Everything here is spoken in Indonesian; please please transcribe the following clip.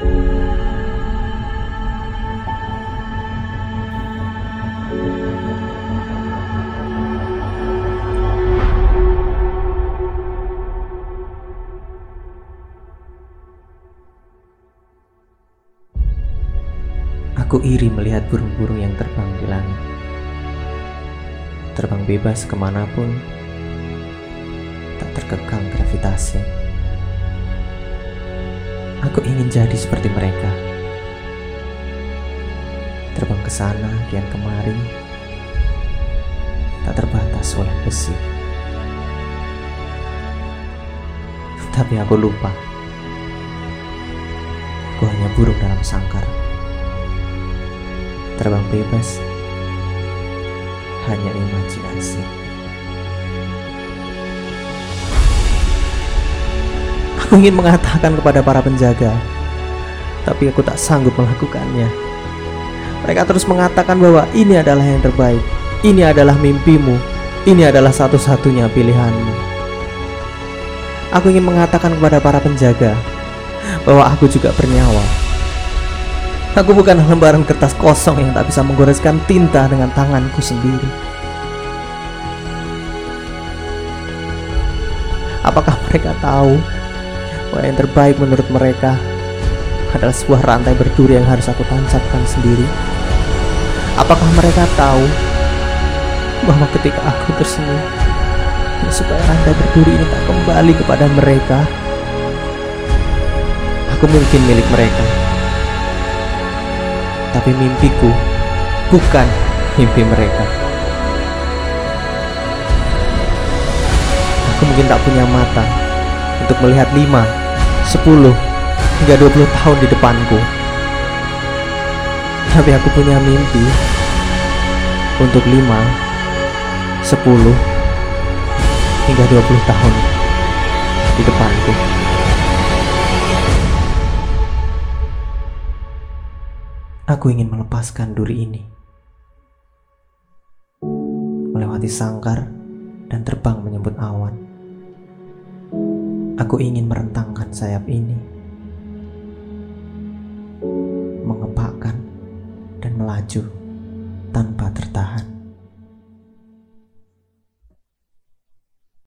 Aku iri melihat burung-burung yang terbang di langit. Terbang bebas ke mana pun, tak terkekang gravitasi. Aku ingin jadi seperti mereka. Terbang ke sana, kian kemari, tak terbatas oleh besi. Tapi aku lupa. Aku hanya burung dalam sangkar terbang bebas hanya imajinasi. Aku ingin mengatakan kepada para penjaga, tapi aku tak sanggup melakukannya. Mereka terus mengatakan bahwa ini adalah yang terbaik, ini adalah mimpimu, ini adalah satu-satunya pilihanmu. Aku ingin mengatakan kepada para penjaga bahwa aku juga bernyawa, Aku bukan lembaran kertas kosong yang tak bisa menggoreskan tinta dengan tanganku sendiri. Apakah mereka tahu bahwa yang terbaik menurut mereka adalah sebuah rantai berduri yang harus aku tancapkan sendiri? Apakah mereka tahu bahwa ketika aku tersenyum, ya supaya rantai berduri ini tak kembali kepada mereka, aku mungkin milik mereka tapi mimpiku bukan mimpi mereka. Aku mungkin tak punya mata untuk melihat 5, 10, hingga 20 tahun di depanku. Tapi aku punya mimpi untuk 5, 10, hingga 20 tahun di depanku. Aku ingin melepaskan duri ini, melewati sangkar dan terbang menyebut awan. Aku ingin merentangkan sayap ini, mengepakkan dan melaju tanpa tertahan.